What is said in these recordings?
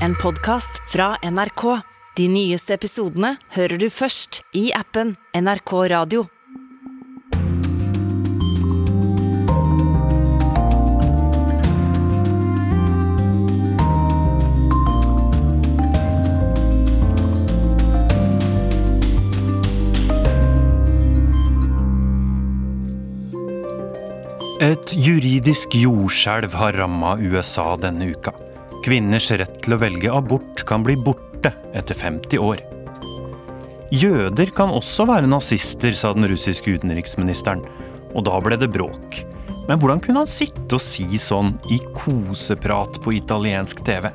en podkast fra NRK. De nyeste episodene hører du først i appen NRK Radio. Et juridisk jordskjelv har ramma USA denne uka. Kvinners rett til å velge abort kan bli borte etter 50 år. Jøder kan også være nazister, sa den russiske utenriksministeren. Og da ble det bråk. Men hvordan kunne han sitte og si sånn i koseprat på italiensk TV?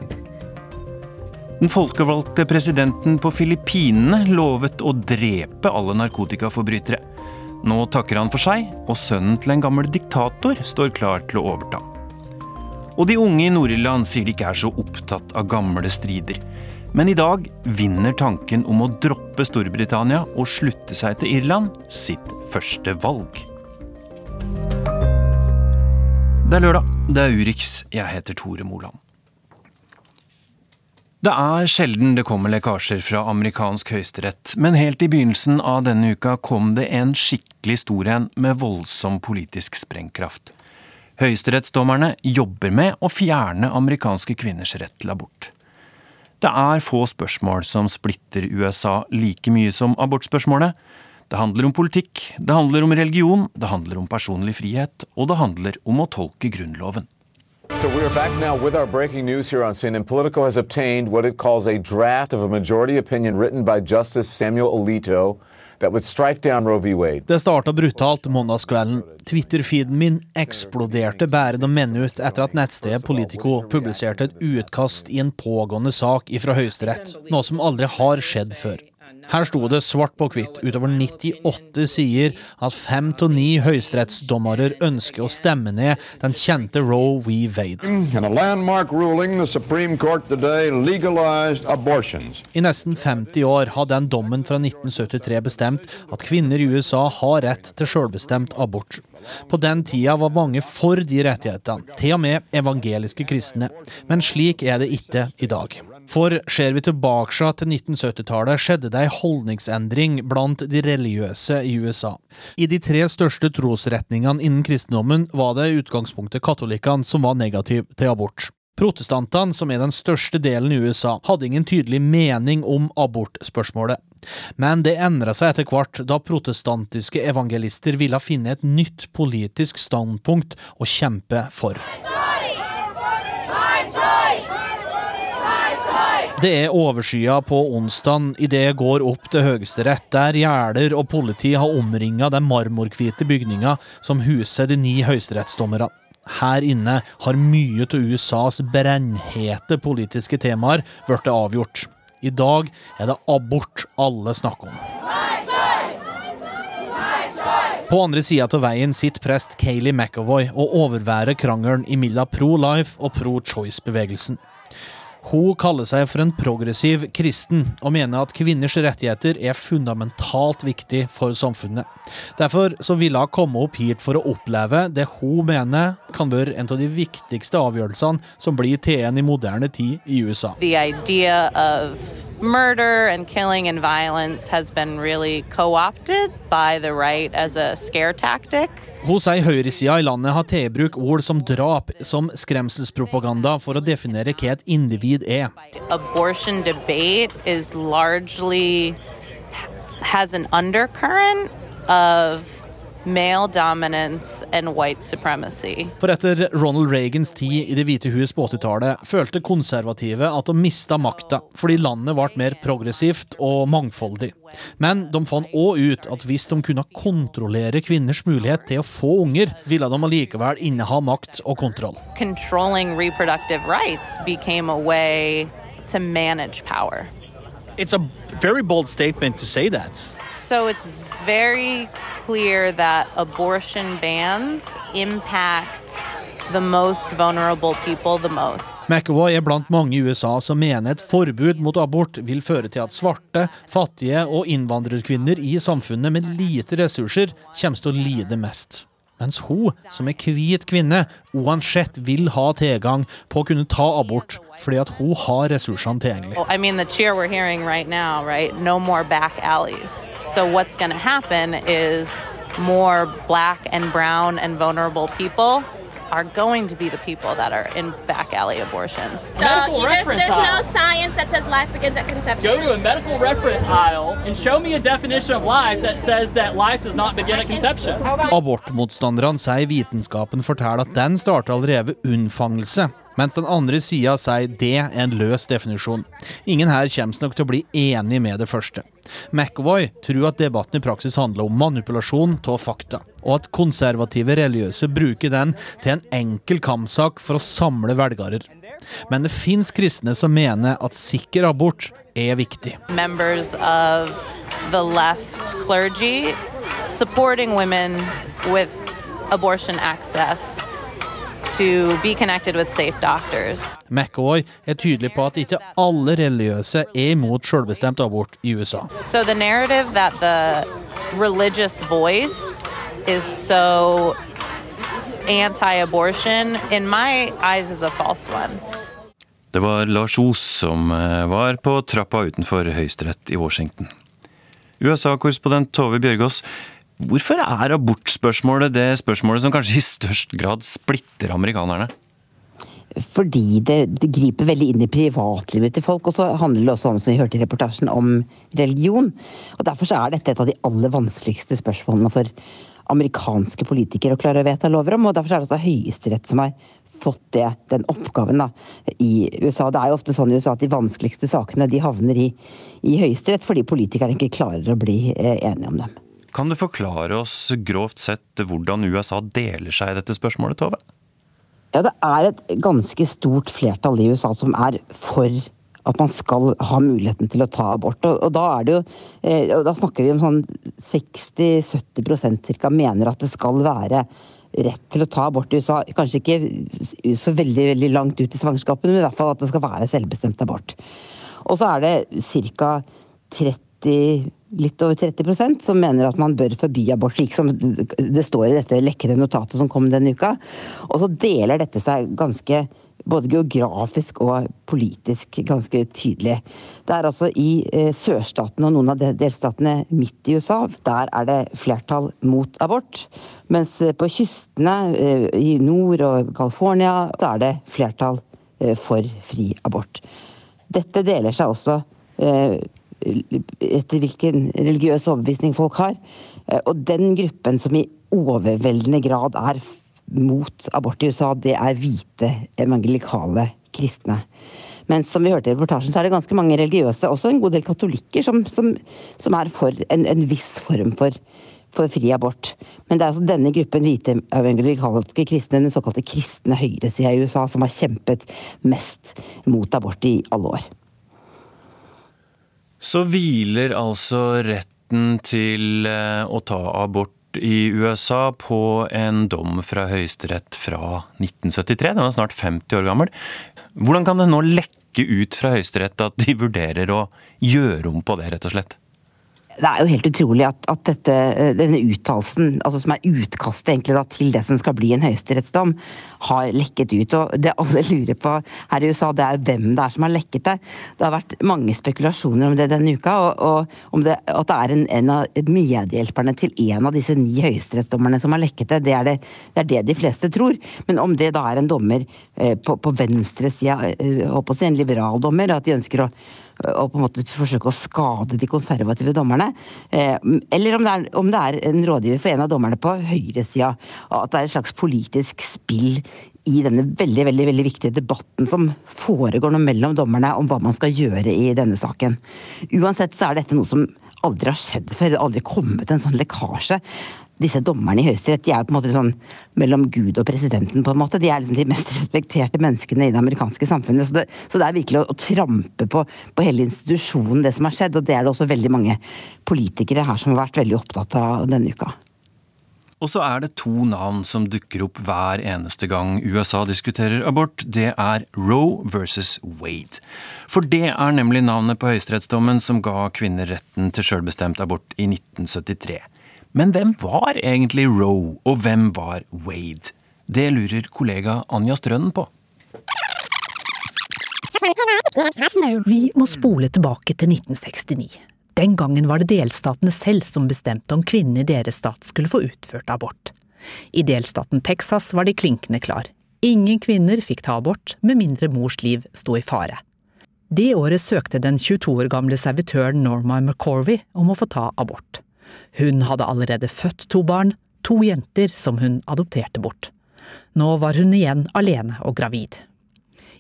Den folkevalgte presidenten på Filippinene lovet å drepe alle narkotikaforbrytere. Nå takker han for seg, og sønnen til en gammel diktator står klar til å overta. Og de unge i Nord-Irland sier de ikke er så opptatt av gamle strider. Men i dag vinner tanken om å droppe Storbritannia og slutte seg til Irland sitt første valg. Det er lørdag. Det er Urix. Jeg heter Tore Moland. Det er sjelden det kommer lekkasjer fra amerikansk høyesterett, men helt i begynnelsen av denne uka kom det en skikkelig stor en med voldsom politisk sprengkraft. Høyesterettsdommerne jobber med å fjerne amerikanske kvinners rett til abort. Det er få spørsmål som splitter USA like mye som abortspørsmålet. Det handler om politikk, det handler om religion, det handler om personlig frihet, og det handler om å tolke Grunnloven. So we are back now with our breaking news here on CNN. Politico has obtained what it calls a draft of a majority opinion written by Justice Samuel Alito Det starta brutalt mandagskvelden. Twitter-feeden min eksploderte bare noen minutter etter at nettstedet Politico publiserte et utkast i en pågående sak ifra Høyesterett, noe som aldri har skjedd før. Her sto det svart på hvitt utover 98 sider at fem av ni høyesterettsdommere ønsker å stemme ned den kjente Roe v. Wade. I nesten 50 år har den dommen fra 1973 bestemt at kvinner i USA har rett til selvbestemt abort. På den tida var mange for de rettighetene, til og med evangeliske kristne. Men slik er det ikke i dag. For ser vi tilbake til 1970-tallet, skjedde det en holdningsendring blant de religiøse i USA. I de tre største trosretningene innen kristendommen var det i utgangspunktet katolikkene som var negative til abort. Protestantene, som er den største delen i USA, hadde ingen tydelig mening om abortspørsmålet. Men det endra seg etter hvert, da protestantiske evangelister ville finne et nytt politisk standpunkt å kjempe for. Det er overskya på onsdag idet jeg går opp til Høyesterett, der gjerder og politi har omringa den marmorhvite bygninga som huser de ni høyesterettsdommerne. Her inne har mye av USAs brennhete politiske temaer blitt avgjort. I dag er det abort alle snakker om. På andre sida av veien sitter prest Kayleigh McAvoy og overværer krangelen mellom pro-life og pro-choice-bevegelsen. Hun kaller seg for en progressiv kristen, og mener at kvinners rettigheter er fundamentalt viktig for samfunnet. Derfor så ville hun komme opp hit for å oppleve det hun mener kan være en av de viktigste avgjørelsene som blir tatt i moderne tid i USA. The idea murder and killing and violence has been really co-opted by the right as a scare tactic. Hun sier høyresida i landet har tatt i bruk ord som drap som skremselspropaganda for å definere hva et individ er. Abortion debate is largely has an undercurrent of male dominance and white supremacy. For etter Ronald Reagans tid i Det hvite hus på 80-tallet følte konservative at de mista makta, fordi landet ble mer progressivt og mangfoldig. Men de fant òg ut at hvis de kunne kontrollere kvinners mulighet til å få unger, ville de allikevel inneha makt og kontroll. Controlling reproductive rights became a way to manage power. It's a very bold statement to say that. So it's very clear that abortion bans impact the most vulnerable people the most. McAvoy er blant mange i USA som mener et forbud mot abort vil føre til at svarte, fattige og innvandrerkvinner i samfunnet med lite ressurser kommer til å lide mest. Mens hun, som er hvit kvinne, uansett vil ha tilgang på å kunne ta abort fordi at hun har ressursene tilgjengelig. I mean, the cheer we're hearing right now, right? No more back alleys. So what's going to happen is more black and brown and vulnerable people are going to be the people that are in back alley abortions. So you, there's, there's no science that says life begins at conception. Go to a medical reference aisle and show me a definition of life that says that life does not begin at conception. Abortmotstanderne sier vitenskapen forteller at den starter allerede ved unnfangelse, mens den andre sida sier det er en løs definisjon. Ingen her kommer nok til å bli enig med det første. McAvoy tror at debatten i praksis handler om manipulasjon av fakta, og at konservative religiøse bruker den til en enkel kampsak for å samle velgere. Men det fins kristne som mener at sikker abort er viktig. Left clergy supporting women with abortion access McAvoy er tydelig på at ikke alle religiøse er imot selvbestemt abort i USA. So the narrative that the religious voice is so anti-abortion, in my eyes, is a false one. Det var Lars Os som eh, var på trappa utenfor Høyesterett i Washington. USA-korrespondent Tove Bjørgaas, Hvorfor er abortspørsmålet det spørsmålet som kanskje i størst grad splitter amerikanerne? Fordi det, det, griper veldig inn i privatlivet til folk. Og så handler det også om, som vi hørte i reportasjen, om religion. Og Derfor er dette et av de aller vanskeligste spørsmålene for amerikanske politikere å klare å vedta lover om. Og derfor er det også Høyesterett som har fått det, den oppgaven da, i USA. Det er jo ofte sånn i USA at de vanskeligste sakene de havner i, i Høyesterett fordi politikerne ikke klarer å bli eh, enige om dem. Kan du forklare oss grovt sett hvordan USA deler seg i dette spørsmålet, Tove? Ja, Det er et ganske stort flertall i USA som er for at man skal ha muligheten til å ta abort. Og, og da jo eh, Da snakker vi om sånn 60-70 ca. mener at det skal være rett til å ta abort i USA. Kanskje ikke så veldig, veldig langt ut i svangerskapet, men i hvert fall at det skal være selvbestemt abort. Og så er det ca. 30 litt over 30% som mener at man bør forby abort, slik som det står i dette lekkede notatet som kom denne uka. Og så deler dette seg ganske både geografisk og politisk ganske tydelig. Det er altså i eh, sørstatene og noen av delstatene midt i USA, der er det flertall mot abort. Mens eh, på kystene eh, i nord og California, så er det flertall eh, for fri abort. Dette deler seg også etter hvilken religiøs overbevisning folk har. Eh, og den gruppen som i overveldende grad er mot abort i USA, det er hvite evangelikale kristne. Men som vi hørte i reportasjen, så er det ganske mange religiøse, også en god del katolikker, som, som, som er for en, en, viss form for, for fri abort. Men det er altså denne gruppen hvite evangelikalske kristne, den såkalte kristne høyresida i USA, som har kjempet mest mot abort i alle år så hviler altså retten til eh, å ta abort i USA på en dom fra Høyesterett fra 1973. Den er snart 50 år gammel. Hvordan kan det nå lekke ut fra Høyesterett at de vurderer å gjøre om på det, rett og slett? Det er jo helt utrolig at, at dette, eh, denne uttalelsen, altså som er utkastet egentlig da, til det som skal bli en høyesterettsdom, har lekket ut. og Det alle lurer på her i USA, det er hvem det er som har lekket det. Det har vært mange spekulasjoner om det denne uka, og, og det, at det er en, en, av medhjelperne til en av disse ni høyesterettsdommerne som har lekket det. Det er det, det er det, de fleste tror. Men om det da er en dommer eh, på, på venstresida, eh, en liberal dommer, at de ønsker å og på en måte forsøke å skade de konservative dommerne. Eh, eller om det, er, om det er en rådgiver for en av dommerne på høyresida. At det er et slags politisk spill i denne veldig veldig, veldig viktige debatten som foregår nå mellom dommerne om hva man skal gjøre i denne saken. Uansett så er dette noe som aldri har skjedd før. Det har aldri kommet en sånn lekkasje disse dommerne i Høyesterett de er på en måte sånn mellom Gud og presidenten. på en måte. De er liksom de mest respekterte menneskene i det amerikanske samfunnet. Så det, så det er virkelig å, å trampe på, på, hele institusjonen, det som har skjedd. Og det er det også veldig mange politikere her som har vært veldig opptatt av denne uka. Og så er det to navn som dukker opp hver eneste gang USA diskuterer abort. Det er Roe versus Wade. For det er nemlig navnet på høyesterettsdommen som ga kvinner retten til selvbestemt abort i 1973. Men hvem var egentlig Roe, og hvem var Wade? Det lurer kollega Anja Strønnen på. Vi må spole tilbake til 1969. Den gangen var det delstatene selv som bestemte om kvinnene i deres stat skulle få utført abort. I delstaten Texas var de klinkende klar. Ingen kvinner fikk ta abort med mindre mors liv sto i fare. Det året søkte den 22 år gamle servitøren Norma McCorvey om å få ta abort. Hun hadde allerede født to barn, to jenter som hun adopterte bort. Nå var hun igjen alene og gravid.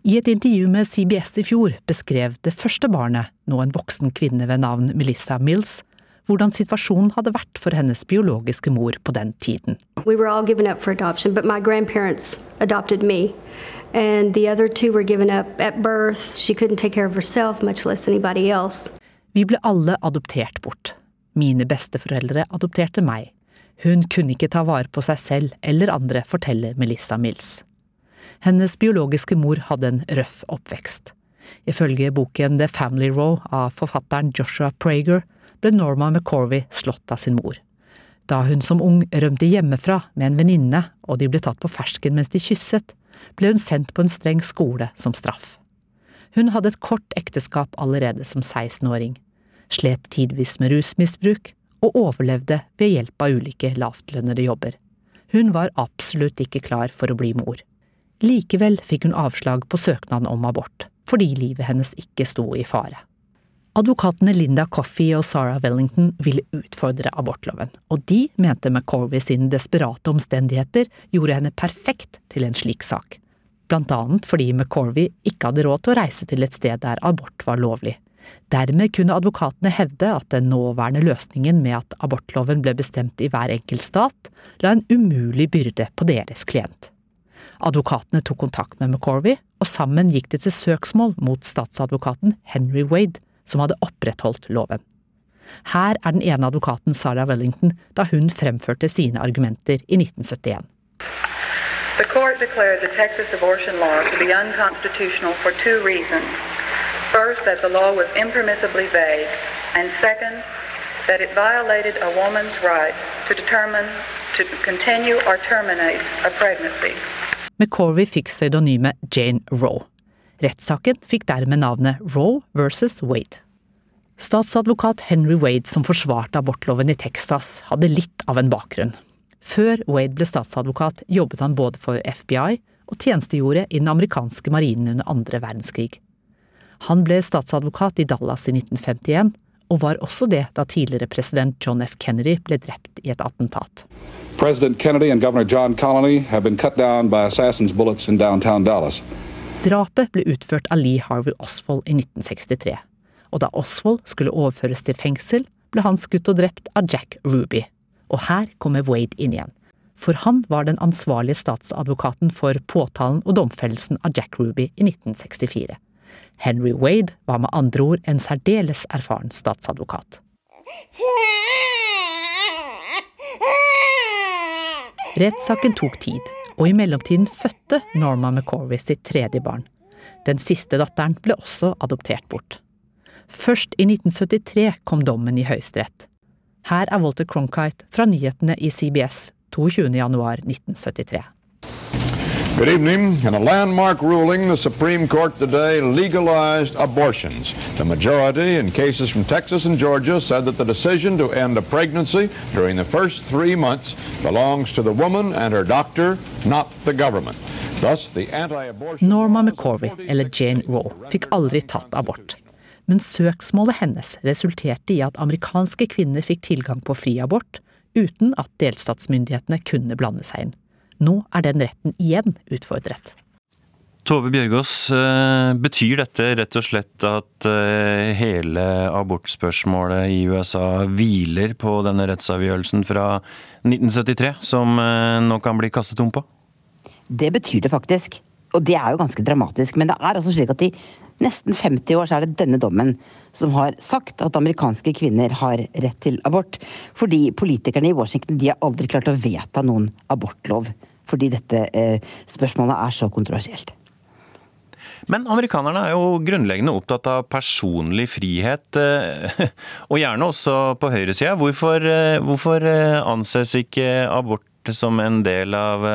I et intervju med CBS i fjor beskrev det første barnet, nå en voksen kvinne ved navn Melissa Mills, hvordan situasjonen hadde vært for hennes biologiske mor på den tiden. We were all given up for adoption, but my grandparents adopted me. And the other two were given up at birth. She couldn't take care of herself, much less anybody else. Vi ble alle adoptert bort. Mine besteforeldre adopterte meg. Hun kunne ikke ta vare på seg selv eller andre, forteller Melissa Mills. Hennes biologiske mor hadde en røff oppvekst. Ifølge boken The Family Row av forfatteren Joshua Prager ble Norma McCorvey slått av sin mor. Da hun som ung rømte hjemmefra med en venninne og de ble tatt på fersken mens de kysset, ble hun sendt på en streng skole som straff. Hun hadde et kort ekteskap allerede som 16-åring, slet tidvis med rusmisbruk og overlevde ved hjelp av ulike lavtlønnede jobber. Hun var absolutt ikke klar for å bli mor. Likevel fikk hun avslag på søknaden om abort, fordi livet hennes ikke sto i fare. Advokatene Linda Coffey og Sarah Wellington ville utfordre abortloven, og de mente McCorvey sine desperate omstendigheter gjorde henne perfekt til en slik sak. Blant annet fordi McCorvey ikke hadde råd til å reise til et sted der abort var lovlig. Dermed kunne advokatene hevde at den nåværende løsningen med at abortloven ble bestemt i hver enkelt stat, la en umulig byrde på deres klient. Advokatene tok kontakt med McCorvey, og sammen gikk det til søksmål mot statsadvokaten Henry Wade, som hadde opprettholdt loven. Her er den ene advokaten Sarah Wellington da hun fremførte sine argumenter i 1971. The court declared the Texas abortion law to be unconstitutional for two reasons. First, that the law was impermissibly vague, and second, that it violated a woman's right to determine to continue or terminate a pregnancy. McCorvey fikk pseudonymet Jane Roe. Rettssaken fikk dermed navnet Roe versus Wade. Statsadvokat Henry Wade, som forsvarte abortloven i Texas, hadde litt av en bakgrunn. Før Wade ble statsadvokat, jobbet han både for FBI og tjenestegjorde i den amerikanske marinen under andre verdenskrig. Han ble statsadvokat i Dallas i 1951, og var også det da tidligere president John F. Kennedy ble drept i et attentat. President Kennedy og Governor John Connolly har blitt skutt ned av assassins' bullets in downtown Dallas. Drapet ble utført av Lee Harvey Oswald i 1963, og da Oswald skulle overføres til fengsel, ble han skutt og drept av Jack Ruby. Og her kommer Wade inn igjen, for han var den ansvarlige statsadvokaten for påtalen og domfellelsen av Jack Ruby i 1964. Henry Wade var med andre ord en særdeles erfaren statsadvokat. Rettssaken tok tid, og i mellomtiden fødte Norma McCorvey sitt tredje barn. Den siste datteren ble også adoptert bort. Først i 1973 kom dommen i Høyesterett. Her er Walter Cronkite fra nyhetene i CBS 22.1.1973. Good evening. In a landmark ruling, the Supreme Court today legalized abortions. The majority in cases from Texas and Georgia said that the decision to end a pregnancy during the first three months belongs to the woman and her doctor, not the government. Thus, the anti-abortion... Norma McCorvey, eller Jane Roe, fikk aldri tatt abort. Men søksmålet hennes resulterte i at amerikanske kvinner fikk tilgang på fri abort, uten at delstatsmyndighetene kunne blande seg inn. Nå er den retten igjen utfordret. Tove Bjørgaas, eh, betyr dette rett og slett at eh, hele abortspørsmålet i USA hviler på denne rettsavgjørelsen fra 1973, som eh, nå kan bli kastet om på? Det betyr det faktisk. Og det er jo ganske dramatisk. Men det er altså slik at i nesten 50 år så er det denne dommen som har sagt at amerikanske kvinner har rett til abort. Fordi politikerne i Washington de har aldri klart å vedta noen abortlov fordi dette eh, spørsmålet er så kontroversielt. Men amerikanerne er jo grunnleggende opptatt av personlig frihet, eh, og gjerne også på høyresida. Hvorfor, eh, hvorfor anses ikke abort som en del av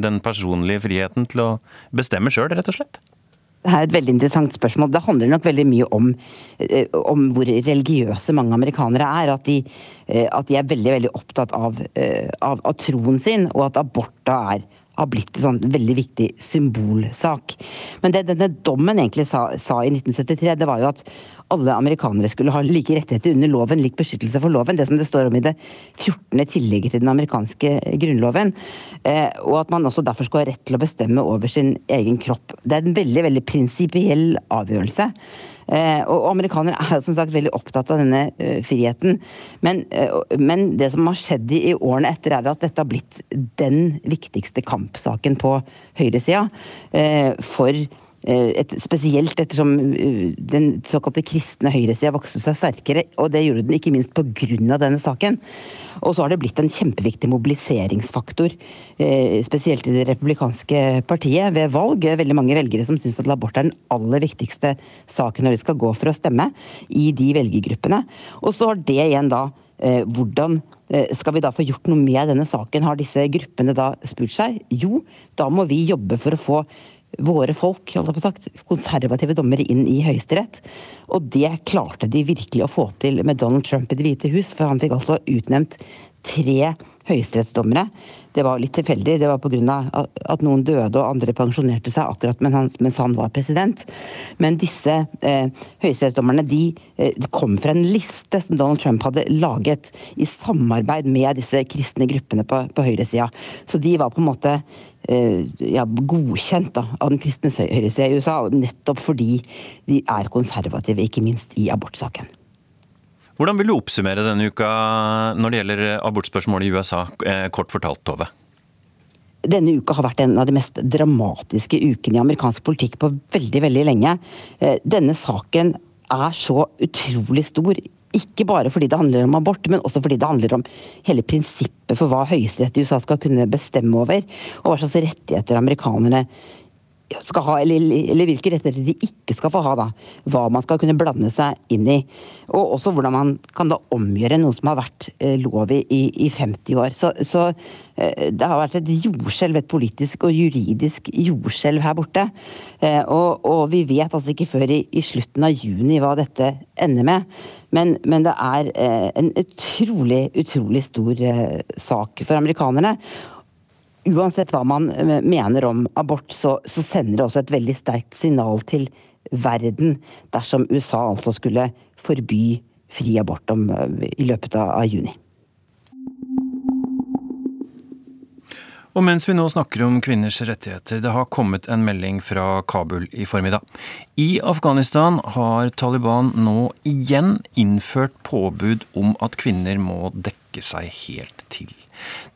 den personlige friheten til å bestemme sjøl, rett og slett? Det er et veldig interessant spørsmål. Det handler nok veldig mye om, om hvor religiøse mange amerikanere er. At de, at de er veldig veldig opptatt av, av, av troen sin, og at abort er har blitt en sånn veldig viktig symbolsak. Men det denne dommen egentlig sa, sa, i 1973, det var jo at alle amerikanere skulle ha like rettigheter under loven, lik beskyttelse for loven. Det som det står om i det 14. tillegget til den amerikanske grunnloven. Eh, og at man også derfor skal ha rett til å bestemme over sin egen kropp. Det er en veldig, veldig prinsipiell avgjørelse. Eh, og amerikanere er som sagt veldig opptatt av denne uh, friheten. Men, men, det som har skjedd i, årene etter, er at dette har blitt den viktigste kampsaken på høyresida for et, spesielt ettersom den såkalte kristne høyresida vokste seg sterkere, og det gjorde den ikke minst pga. denne saken. Og så har det blitt en kjempeviktig mobiliseringsfaktor, eh, spesielt i det republikanske partiet, ved valg. Det er veldig mange velgere som syns at abort er den aller viktigste saken når de skal gå for å stemme, i de velgergruppene. Og så har det igjen da eh, hvordan eh, skal vi da få gjort noe med denne saken, har disse gruppene da spurt seg? Jo, da må vi jobbe for å få våre folk, sagt, konservative dommere inn i Høyesterett. Og det klarte de virkelig å få til med Donald Trump i Det hvite hus, for han fikk altså utnevnt tre høyesterettsdommere. Det var litt tilfeldig, det var pga. at noen døde og andre pensjonerte seg akkurat mens han var president. Men disse eh, høyesterettsdommerne de, eh, de, kom fra en liste som Donald Trump hadde laget i samarbeid med disse kristne gruppene på, på høyresida. Så de var på en måte ja, godkjent da, av den kristne høyresida i USA, nettopp fordi de er konservative, ikke minst i abortsaken. Hvordan vil du oppsummere denne uka når det gjelder abortspørsmålet i USA, eh, kort fortalt, Tove? Denne uka har vært en av de mest dramatiske ukene i amerikansk politikk på veldig, veldig lenge. Eh, denne saken er så utrolig stor ikke bare fordi det handler om abort, men også fordi det handler om hele prinsippet for hva Høyesterett i USA skal kunne bestemme over, og hva slags rettigheter amerikanerne skal ha, eller, eller, hvilke rettigheter de ikke skal få ha. da, Hva man skal kunne blande seg inn i. Og også hvordan man kan da omgjøre noe som har vært eh, lov i, i 50 år. Så, så eh, det har vært et jordskjelv, et politisk og juridisk jordskjelv her borte. Eh, og, og, vi vet altså ikke før i, i, slutten av juni hva dette ender med. Men, men det er en utrolig, utrolig stor sak for amerikanerne uansett hva man eh, mener om abort, så, så, sender det også et veldig sterkt signal til verden dersom USA altså skulle forby fri abort om, eh, i løpet av, av juni. Og mens vi nå snakker om kvinners rettigheter, det har kommet en melding fra Kabul i formiddag. I Afghanistan har Taliban nå igjen innført påbud om at kvinner må dekke seg helt til.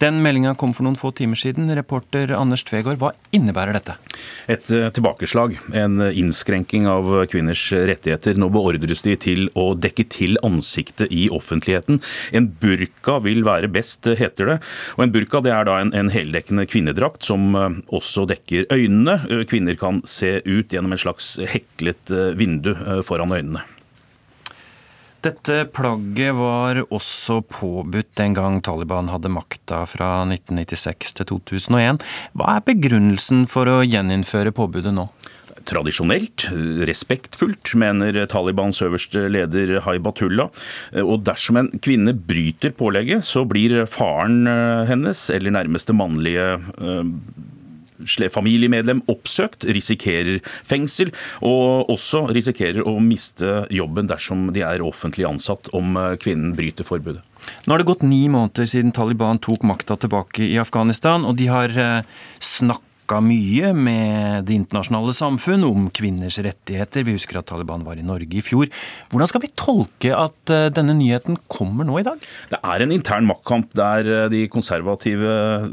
Den meldinga kom for noen få timer siden. Reporter Anders Tvegård, hva innebærer dette? Et eh, tilbakeslag. En innskrenking av kvinners rettigheter. Nå beordres de til å dekke til ansiktet i offentligheten. En burka vil være best, heter det. Og En burka det er da en, en heldekkende kvinnedrakt som eh, også dekker øynene. Kvinner kan se ut gjennom en slags heklet eh, vindu foran øynene. Dette plagget var også påbudt den gang Taliban hadde makta fra 1996 til 2001. Hva er begrunnelsen for å gjeninnføre påbudet nå? tradisjonelt, respektfullt, mener Talibans øverste leder Haibatullah. Og dersom en kvinne bryter pålegget, så blir faren eh, hennes eller nærmeste mannlige eh, familiemedlem oppsøkt, risikerer fengsel, og også risikerer å miste jobben dersom de er offentlig ansatt om eh, kvinnen bryter forbudet. Nå har det gått ni måneder siden Taliban tok makta tilbake i Afghanistan, og de har snakk snakket snakka mye med det internasjonale samfunn om kvinners rettigheter. Vi husker at Taliban var i Norge i fjor. Hvordan skal vi tolke at eh, denne nyheten kommer nå i dag? Det er en intern maktkamp der eh, de konservative eh,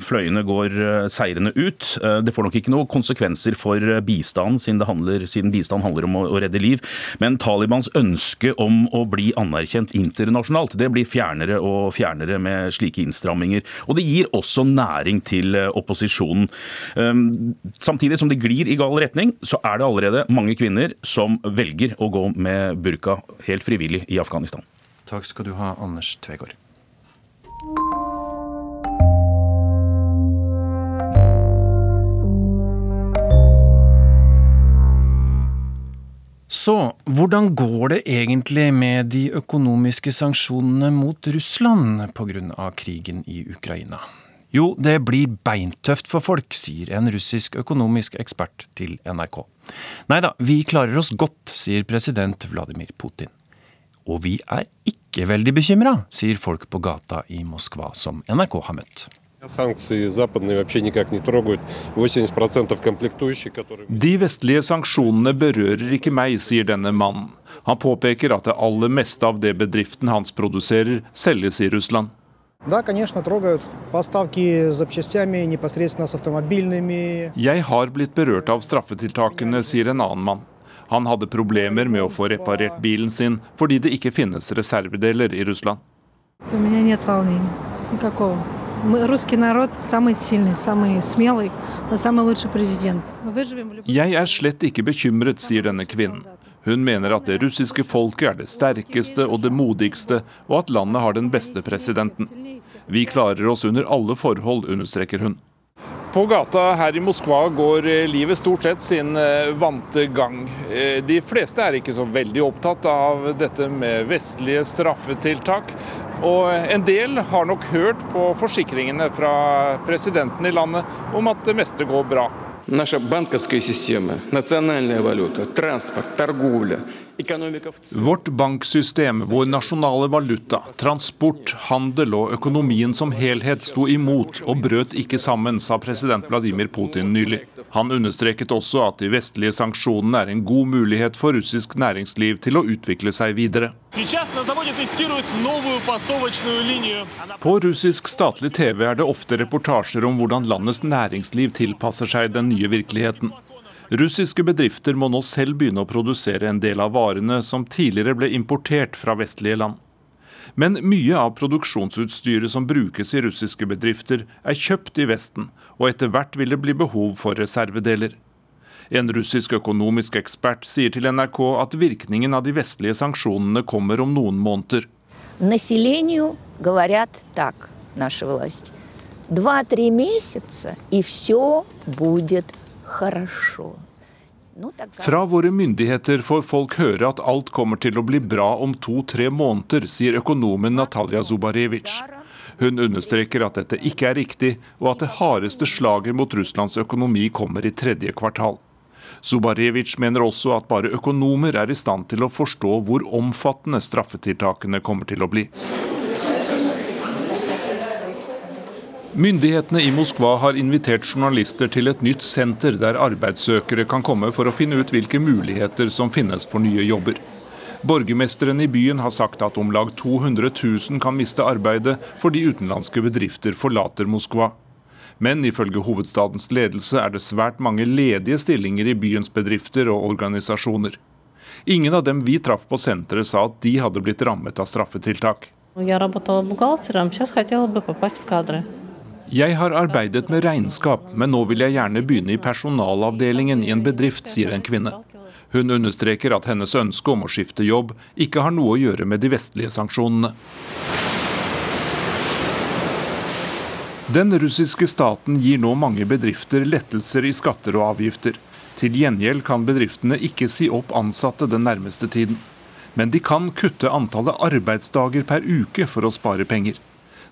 fløyene går seirende ut. Det får nok ikke noen konsekvenser for bistand, siden, handler, siden bistand handler om å, redde liv. Men Talibans ønske om å bli anerkjent internasjonalt, det blir fjernere og fjernere med slike innstramminger. Og det gir også næring til opposisjonen. Um, samtidig som det glir i gal retning, så er det allerede mange kvinner som velger å gå med burka helt frivillig i Afghanistan. Takk skal du ha, Anders Tvegård. Så hvordan går det egentlig med de økonomiske sanksjonene mot Russland pga. krigen i Ukraina? Jo, det blir beintøft for folk, sier en russisk økonomisk ekspert til NRK. Nei da, vi klarer oss godt, sier president Vladimir Putin. Og vi er ikke veldig bekymra, sier folk på gata i Moskva som NRK har møtt. De vestlige sanksjonene berører ikke meg, sier denne mannen. Han påpeker at det aller meste av det bedriften hans produserer, selges i Russland. Jeg har blitt berørt av straffetiltakene, sier en annen mann. Han hadde problemer med å få reparert bilen sin fordi det ikke finnes reservedeler i Russland. Jeg er slett ikke bekymret, sier denne kvinnen. Hun mener at det russiske folket er det sterkeste og det modigste, og at landet har den beste presidenten. Vi klarer oss under alle forhold, understreker hun. På gata her i Moskva går livet stort sett sin vante gang. De fleste er ikke så veldig opptatt av dette med vestlige straffetiltak. Og en del har nok hørt på forsikringene fra presidenten i landet om at det meste går bra. наша банковская система, национальная валюта, транспорт, торговля, Vårt banksystem, vår nasjonale valuta, transport, handel og økonomien som helhet sto imot og brøt ikke sammen, sa president Vladimir Putin nylig. Han understreket også at de vestlige sanksjonene er en god mulighet for russisk næringsliv til å utvikle seg videre. På russisk statlig TV er det ofte reportasjer om hvordan landets næringsliv tilpasser seg den nye virkeligheten. Russiske bedrifter må nå selv begynne å produsere en del av varene som tidligere ble importert fra vestlige land. Men mye av produksjonsutstyret som brukes i russiske bedrifter, er kjøpt i Vesten, og etter hvert vil det bli behov for reservedeler. En russisk økonomisk ekspert sier til NRK at virkningen av de vestlige sanksjonene kommer om noen måneder. Два-три месяца, и все будет fra våre myndigheter får folk høre at alt kommer til å bli bra om to-tre måneder, sier økonomen Natalia Zubarevitsj. Hun understreker at dette ikke er riktig, og at det hardeste slaget mot Russlands økonomi kommer i tredje kvartal. Zubarevitsj mener også at bare økonomer er i stand til å forstå hvor omfattende straffetiltakene kommer til å bli. Myndighetene i Moskva har invitert journalister til et nytt senter der arbeidssøkere kan komme for å finne ut hvilke muligheter som finnes for nye jobber. Borgermesteren i byen har sagt at om lag 200 000 kan miste arbeidet fordi utenlandske bedrifter forlater Moskva. Men ifølge hovedstadens ledelse er det svært mange ledige stillinger i byens bedrifter og organisasjoner. Ingen av dem vi traff på senteret sa at de hadde blitt rammet av straffetiltak. Jeg jeg har arbeidet med regnskap, men nå vil jeg gjerne begynne i personalavdelingen i en bedrift, sier en kvinne. Hun understreker at hennes ønske om å skifte jobb ikke har noe å gjøre med de vestlige sanksjonene. Den russiske staten gir nå mange bedrifter lettelser i skatter og avgifter. Til gjengjeld kan bedriftene ikke si opp ansatte den nærmeste tiden. Men de kan kutte antallet arbeidsdager per uke for å spare penger.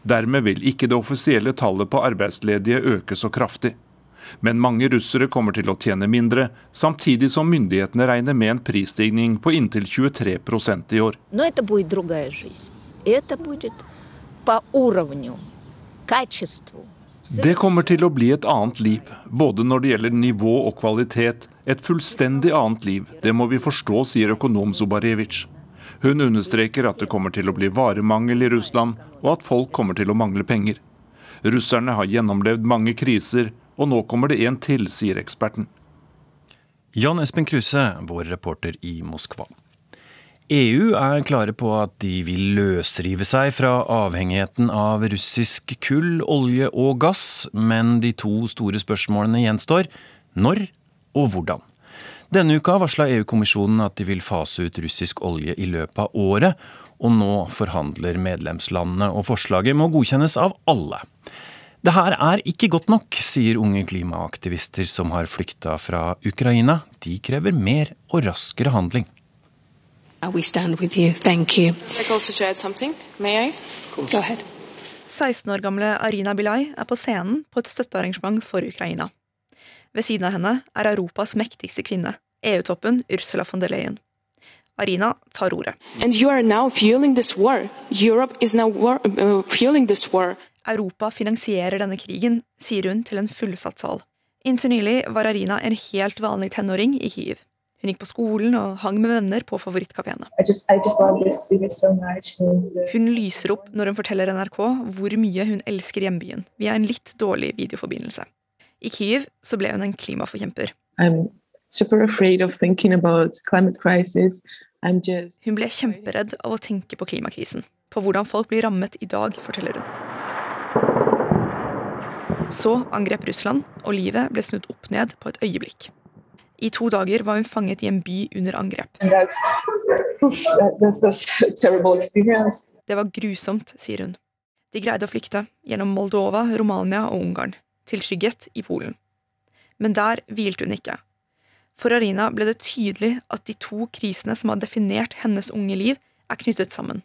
Dermed vil ikke det offisielle tallet på arbeidsledige øke så kraftig. Men mange russere kommer til å tjene mindre, samtidig som myndighetene regner med en prisstigning på inntil 23% i år. Det kommer til å bli et annet liv, både når det gjelder nivå og kvalitet. Et fullstendig annet liv, det må vi forstå, sier økonom Zubarevitsj. Hun understreker at det kommer til å bli varemangel i Russland, og at folk kommer til å mangle penger. Russerne har gjennomlevd mange kriser, og nå kommer det en til, sier eksperten. Jan Espen Kruse, vår reporter i Moskva. EU er klare på at de vil løsrive seg fra avhengigheten av russisk kull, olje og gass, men de to store spørsmålene gjenstår når og hvordan. Denne uka varsla EU-kommisjonen at de vil fase ut russisk olje i løpet av året, og nå forhandler medlemslandene, og forslaget må godkjennes av alle. Det her er ikke godt nok, sier unge klimaaktivister som har flykta fra Ukraina. De krever mer og raskere handling. We stand with you. Thank you. I'd also to something. May I? Go ahead. 16 år gamle Arina Bilay er på scenen på et støttearrangement for Ukraina. Ved siden av henne er Europas mektigste kvinne, EU-toppen Ursula von der Leyen. Arina tar ordet. Uh, Europa finansierer denne krigen, sier hun til en fullsatt sal. Inntil nylig var Arina en helt vanlig tenåring i Kyiv. Hun gikk på skolen og hang med venner på favorittkafeene. Hun lyser opp når hun forteller NRK hvor mye hun elsker hjembyen, via en litt dårlig videoforbindelse. I Kyiv så ble hun en klimaforkjemper. Hun ble kjemperedd av å tenke på klimakrisen, på hvordan folk blir rammet i dag, forteller hun. Så angrep Russland, og livet ble snudd opp ned på et øyeblikk. I to dager var hun fanget i en by under angrep. Det var grusomt, sier hun. De greide å flykte gjennom Moldova, Romania og Ungarn, til trygghet i Polen. Men der hvilte hun ikke. For Arina ble det tydelig at de to krisene som har definert hennes unge liv, er knyttet sammen.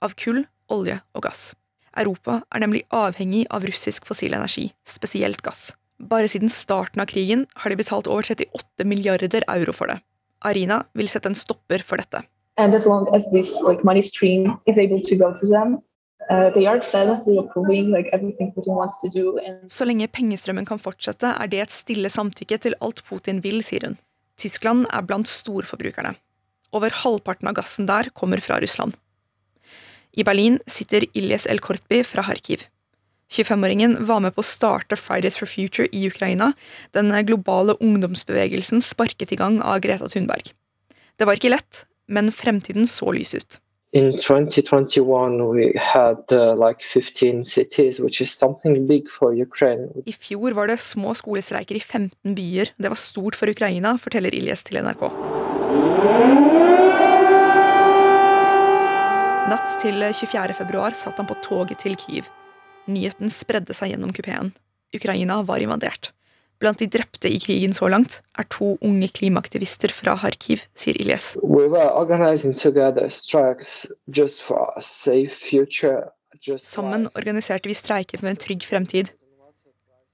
Av kull, olje og gass. Europa er nemlig avhengig av russisk fossil energi, spesielt gass. Bare siden starten av krigen har de betalt over 38 milliarder euro for det. Arina vil sette en stopper for dette. As this, like, them, uh, like, Så lenge pengestrømmen kan fortsette, er det et stille samtykke til alt Putin vil, sier hun. Tyskland er blant storforbrukerne. Over halvparten av gassen der kommer fra Russland. I Berlin sitter Ilyes El Kortby fra Kharkiv. 25-åringen var med på å starte Fridays for Future i Ukraina. Den globale ungdomsbevegelsen sparket i gang av Greta Thunberg. Det var ikke lett, men fremtiden så lys ut. In 2021 we had uh, like 15 cities, which is something big for Ukraine. I fjor var det små skolestreiker i 15 byer. Det var stort for Ukraina, forteller Ilyes til NRK. Natt til 24. februar satt han på toget til Kyiv. Nyheten spredde seg gjennom kupeen. Ukraina var invadert. Blant de drepte i krigen så langt er to unge klimaaktivister fra Kharkiv, sier Ilyes. We Sammen organiserte vi streiker for en trygg fremtid.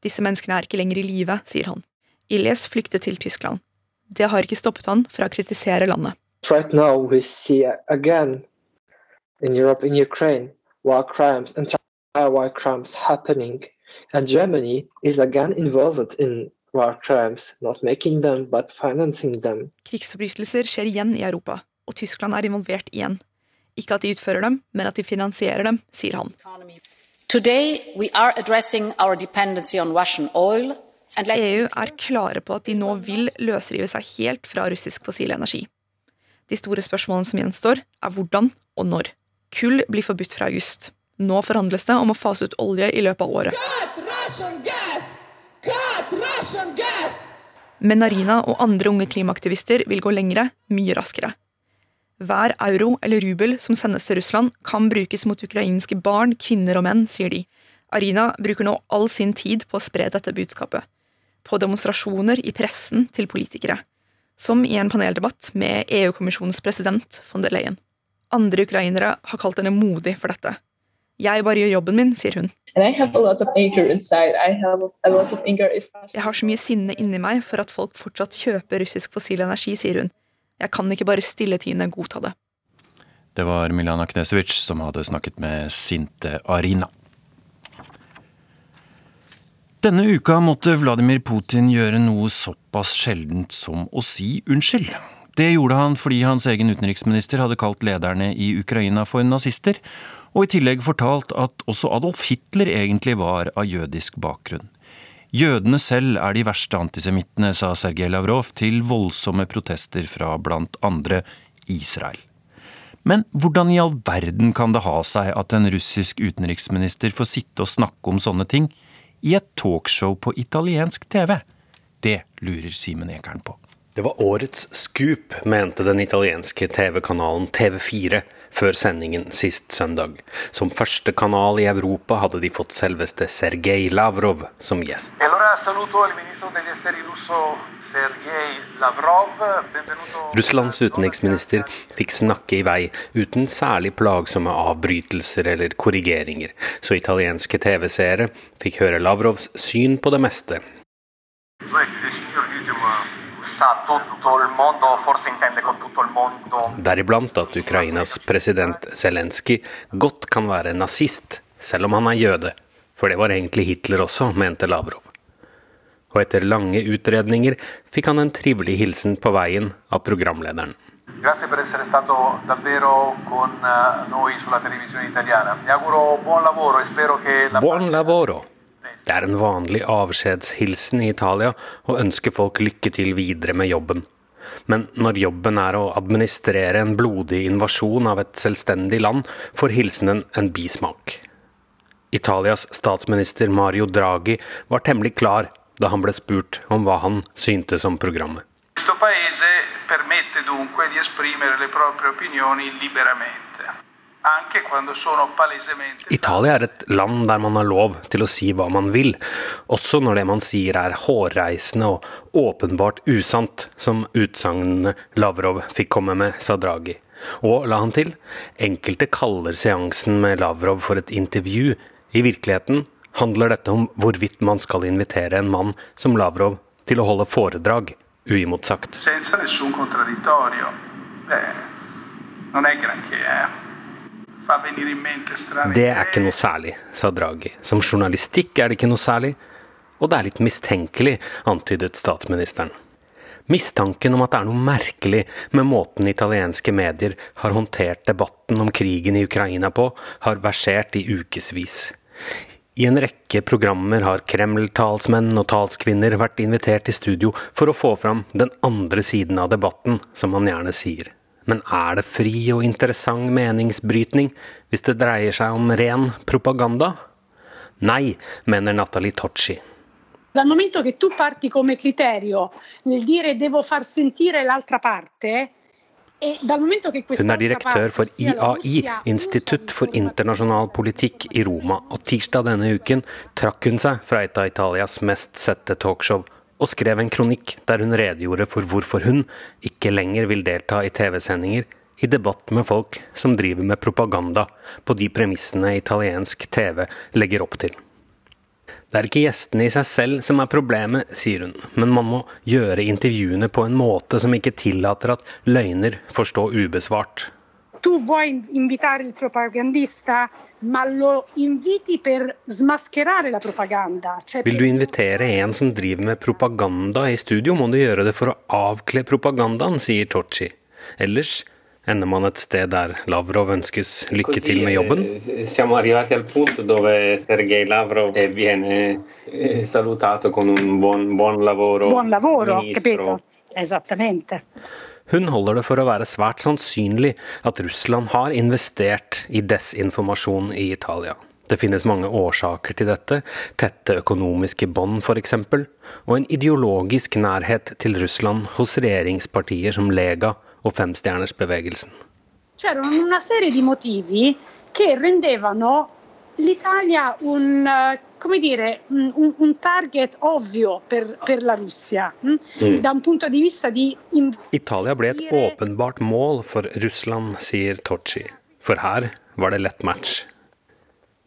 Disse menneskene er ikke lenger i live, sier han. Ilyes flyktet til Tyskland. Det har ikke stoppet han fra å kritisere landet. Right now we see again in Europe, in Ukraine, war crimes and war crimes happening, and Germany is again involved in war crimes, not making them, but financing them. Krigsforbrytelser skjer igjen i Europa, og Tyskland er involvert igjen. Ikke at de utfører dem, men at de finansierer dem, sier han. Today we are addressing our dependency on Russian oil. EU er klare på at de nå vil løsrive seg helt fra russisk fossil energi. De store spørsmålene som gjenstår, er hvordan og når. Kull blir forbudt fra august. Nå forhandles det om å fase ut olje i løpet av året. Men Narina og andre unge klimaaktivister vil gå lengre, mye raskere. Hver euro eller rubel som sendes til Russland, kan brukes mot ukrainske barn, kvinner og menn, sier de. Arina bruker nå all sin tid på å spre dette budskapet. På demonstrasjoner i pressen til politikere. Som i en paneldebatt med EU-kommisjonens president von der Leyen. Andre ukrainere har kalt henne modig for dette. Jeg bare gjør jobben min, sier hun. Jeg har så mye sinne inni meg for at folk fortsatt kjøper russisk fossil energi, sier hun. Jeg kan ikke bare stilletiende godta det. Det var Milana Knesevic som hadde snakket med sinte Arina. Denne uka måtte Vladimir Putin gjøre noe såpass sjeldent som å si unnskyld. Det gjorde han fordi hans egen utenriksminister hadde kalt lederne i Ukraina for nazister, og i tillegg fortalt at også Adolf Hitler egentlig var av jødisk bakgrunn. Jødene selv er de verste antisemittene, sa Sergej Lavrov til voldsomme protester fra blant andre Israel. Men hvordan i all verden kan det ha seg at en russisk utenriksminister får sitte og snakke om sånne ting i et talkshow på italiensk TV? Det lurer Simen Ekern på. Det var årets skup, mente den italienske TV-kanalen TV4 før sendingen sist søndag. Som første kanal i Europa hadde de fått selveste Sergej Lavrov som gjest. Russlands utenriksminister fikk snakke i vei uten særlig plagsomme avbrytelser eller korrigeringer, så italienske TV-seere fikk høre Lavrovs syn på det meste. Deriblant at Ukrainas president Zelenskyj godt kan være nazist, selv om han er jøde. For det var egentlig Hitler også, mente Lavrov. Og etter lange utredninger fikk han en trivelig hilsen på veien av programlederen. Auguro buon lavoro Det er en vanlig avskjedshilsen i Italia å ønske folk lykke til videre med jobben. Men når jobben er å administrere en blodig invasjon av et selvstendig land, får hilsenen en bismak. Italias statsminister Mario Draghi var temmelig klar da han ble spurt om hva han syntes om programmet. Questo paese permette dunque di esprimere le proprie. Italia er et land der man har lov til å si hva man vil, også når det man sier er hårreisende og åpenbart usant, som utsagnene Lavrov fikk komme med, sa Draghi. Og, la han til, enkelte kaller seansen med Lavrov for et intervju. I virkeligheten handler dette om hvorvidt man skal invitere en mann som Lavrov til å holde foredrag, uimotsagt. senza nessun contraddittorio. Beh, non è granché, eh. Fa venire in mente strane Det er ikke noe særlig, sa Draghi. Som journalistikk er det ikke noe særlig. Og det er litt mistenkelig, antydet statsministeren. Mistanken om at det er noe merkelig med måten italienske medier har håndtert debatten om krigen i Ukraina på, har versert i ukevis. I en rekke programmer har Kreml-talsmenn og talskvinner vært invitert i studio for å få fram den andre siden av debatten, som man gjerne sier. Men er det fri og interessant meningsbrytning hvis det dreier seg om ren propaganda? Nei, mener Nathalie Tocci. Dal momento che tu parti come criterio nel dire devo far sentire l'altra parte, e dal momento che questa Hun er direktør for IAI, Institutt for internasjonal politikk i Roma, og tirsdag denne uken trakk hun seg fra et av Italias mest sette talkshow og skrev en kronikk der hun redegjorde for hvorfor hun ikke lenger vil delta i TV-sendinger i debatt med folk som driver med propaganda på de premissene italiensk TV legger opp til. Det er ikke gjestene i seg selv som er problemet, sier hun, men man må gjøre intervjuene på en måte som ikke tillater at løgner får stå ubesvart. Tu vuoi invitare il propagandista, ma lo inviti per smascherare la propaganda. Cioè Vil du invitere en som driver med propaganda i studio, må du gjøre det for å avkle propagandaen, sier Tocci. Ellers ender man et sted der Lavrov ønskes lykke til med jobben. Eh, Siamo arrivati al punto dove Sergei Lavrov eh, viene eh, salutato con un buon, buon lavoro. Buon lavoro, ministro. capito? Esattamente. Hun holder det for å være svært sannsynlig at Russland har investert i desinformasjon i Italia. Det finnes mange årsaker til dette, tette økonomiske bånd f.eks., og en ideologisk nærhet til Russland hos regjeringspartier som Lega og Femstjernersbevegelsen. C'erano una serie di motivi che rendevano l'Italia un, eh, come dire, un, un target ovvio per, per la Russia, hm? Mm. da un punto di vista di Italia ble et åpenbart mål for Russland, sier Tocci. For her var det lett match.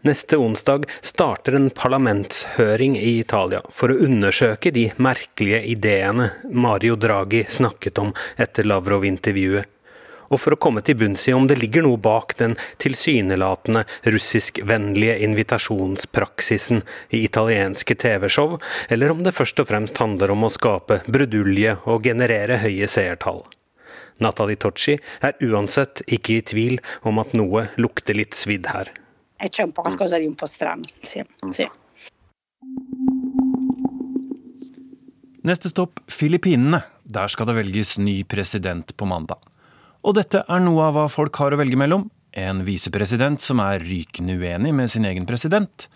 Neste onsdag starter en parlamentshøring i Italia for å undersøke de merkelige ideene Mario Draghi snakket om etter Lavrov-intervjuet, og for å komme til bunns i om det ligger noe bak den tilsynelatende russiskvennlige invitasjonspraksisen i italienske TV-show, eller om det først og fremst handler om å skape brudulje og generere høye seertall. Nathalie Tocci er uansett ikke i tvil om at noe lukter litt svidd her. c'è un po' qualcosa di un po' strano. Sì, sì. Neste stopp Filippinene. Der skal det velges ny president på mandag. Og dette er noe av hva folk har å velge mellom. En visepresident som er rykende uenig med sin egen president.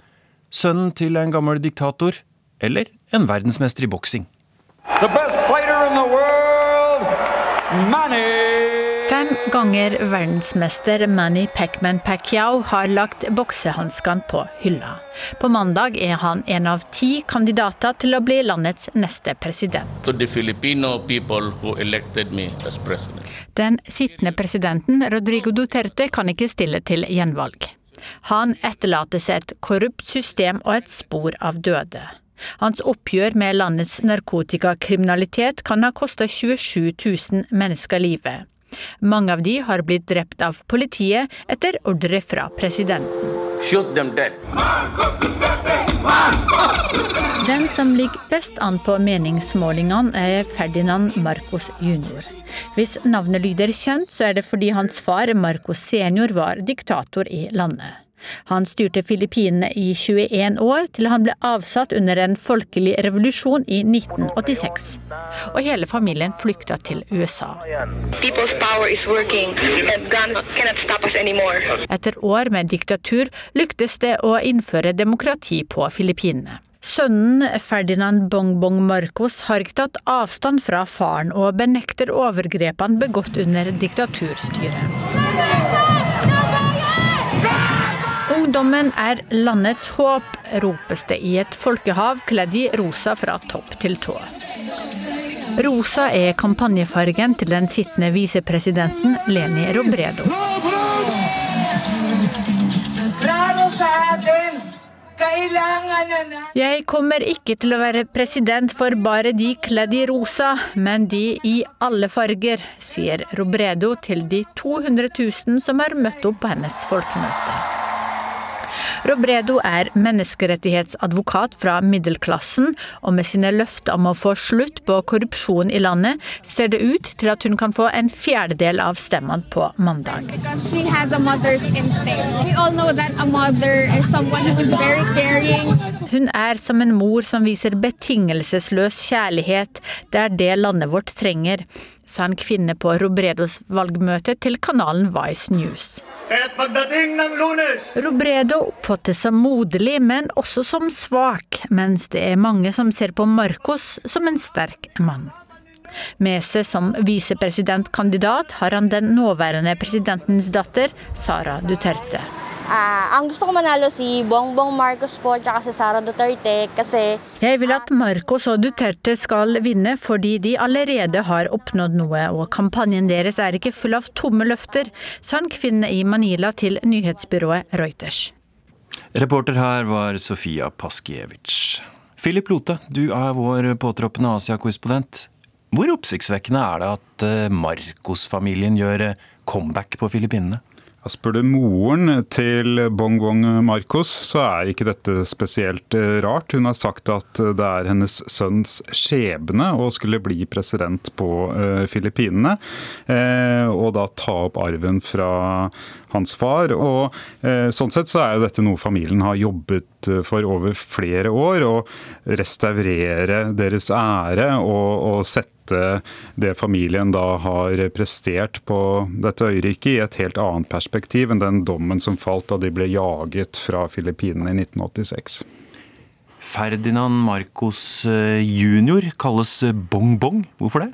Sønnen til en gammel diktator. Eller en verdensmester i boksing. The best fighter in the world, Manny Fem ganger verdensmester Manny Pacman Pacquiao har lagt boksehanskene på hylla. På mandag er han en av ti kandidater til å bli landets neste president. Den sittende presidenten Rodrigo Duterte kan ikke stille til gjenvalg. Han etterlater seg et korrupt system og et spor av døde. Hans oppgjør med landets narkotikakriminalitet kan ha kosta 27 000 mennesker livet. Mange av de har blitt drept av politiet etter ordre fra presidenten. Den som ligger best an på meningsmålingene, er Ferdinand Marcos jr. Hvis navnet lyder kjent, så er det fordi hans far Marcos senior var diktator i landet. Han styrte Filippinene i 21 år, til han ble avsatt under en folkelig revolusjon i 1986. Og hele familien flykta til USA. Etter år med diktatur lyktes det å innføre demokrati på Filippinene. Sønnen Ferdinand Bongbong Marcos har ikke tatt avstand fra faren og benekter overgrepene begått under diktaturstyret. Ungdommen er landets håp, ropes det i et folkehav kledd i rosa fra topp til tå. Rosa er kampanjefargen til den sittende visepresidenten Leni Robredo. Jeg kommer ikke til å være president for bare de kledd i rosa, men de i alle farger, sier Robredo til de 200 000 som har møtt opp på hennes folkemøte. Robredo er menneskerettighetsadvokat fra middelklassen, og med sine løfter om å få slutt på korrupsjon i landet, ser det ut til at hun kan få en fjerdedel av stemmene på mandag. Hun er som en mor som viser betingelsesløs kjærlighet. Det er det landet vårt trenger, sa en kvinne på Robredos valgmøte til kanalen Vice News. Robredo oppfattes som moderlig, men også som svak, mens det er mange som ser på Marcos som en sterk mann. Med seg som visepresidentkandidat har han den nåværende presidentens datter, Sara Duterte. Uh, ang gusto ko manalo si Bongbong Marcos po at si Sara Duterte kasi Jeg vil at Marcos og Duterte skal vinne fordi de allerede har oppnådd noe, og kampanjen deres er ikke full av tomme løfter, sa en kvinne i Manila til nyhetsbyrået Reuters. Reporter her var Sofia Paskiewicz. Philip Lote, du er vår påtroppende Asia-korrespondent. Hvor oppsiktsvekkende er det at eh, Marcos-familien gjør eh, comeback på Filippinene? Spør du moren til Bongbong Marcos, så er ikke dette spesielt eh, rart. Hun har sagt at det er hennes sønns skjebne å skulle bli president på Filippinene. Og da ta opp arven fra hans far. Og uh, sånn sett så er jo dette noe familien har jobbet for over flere år. Å restaurere deres ære og, og sette det familien da har prestert på dette øyriket, i et helt annet perspektiv enn den dommen som falt da de ble jaget fra Filippinene i 1986. Ferdinand Marcos jr. kalles Bong-Bong. Hvorfor det?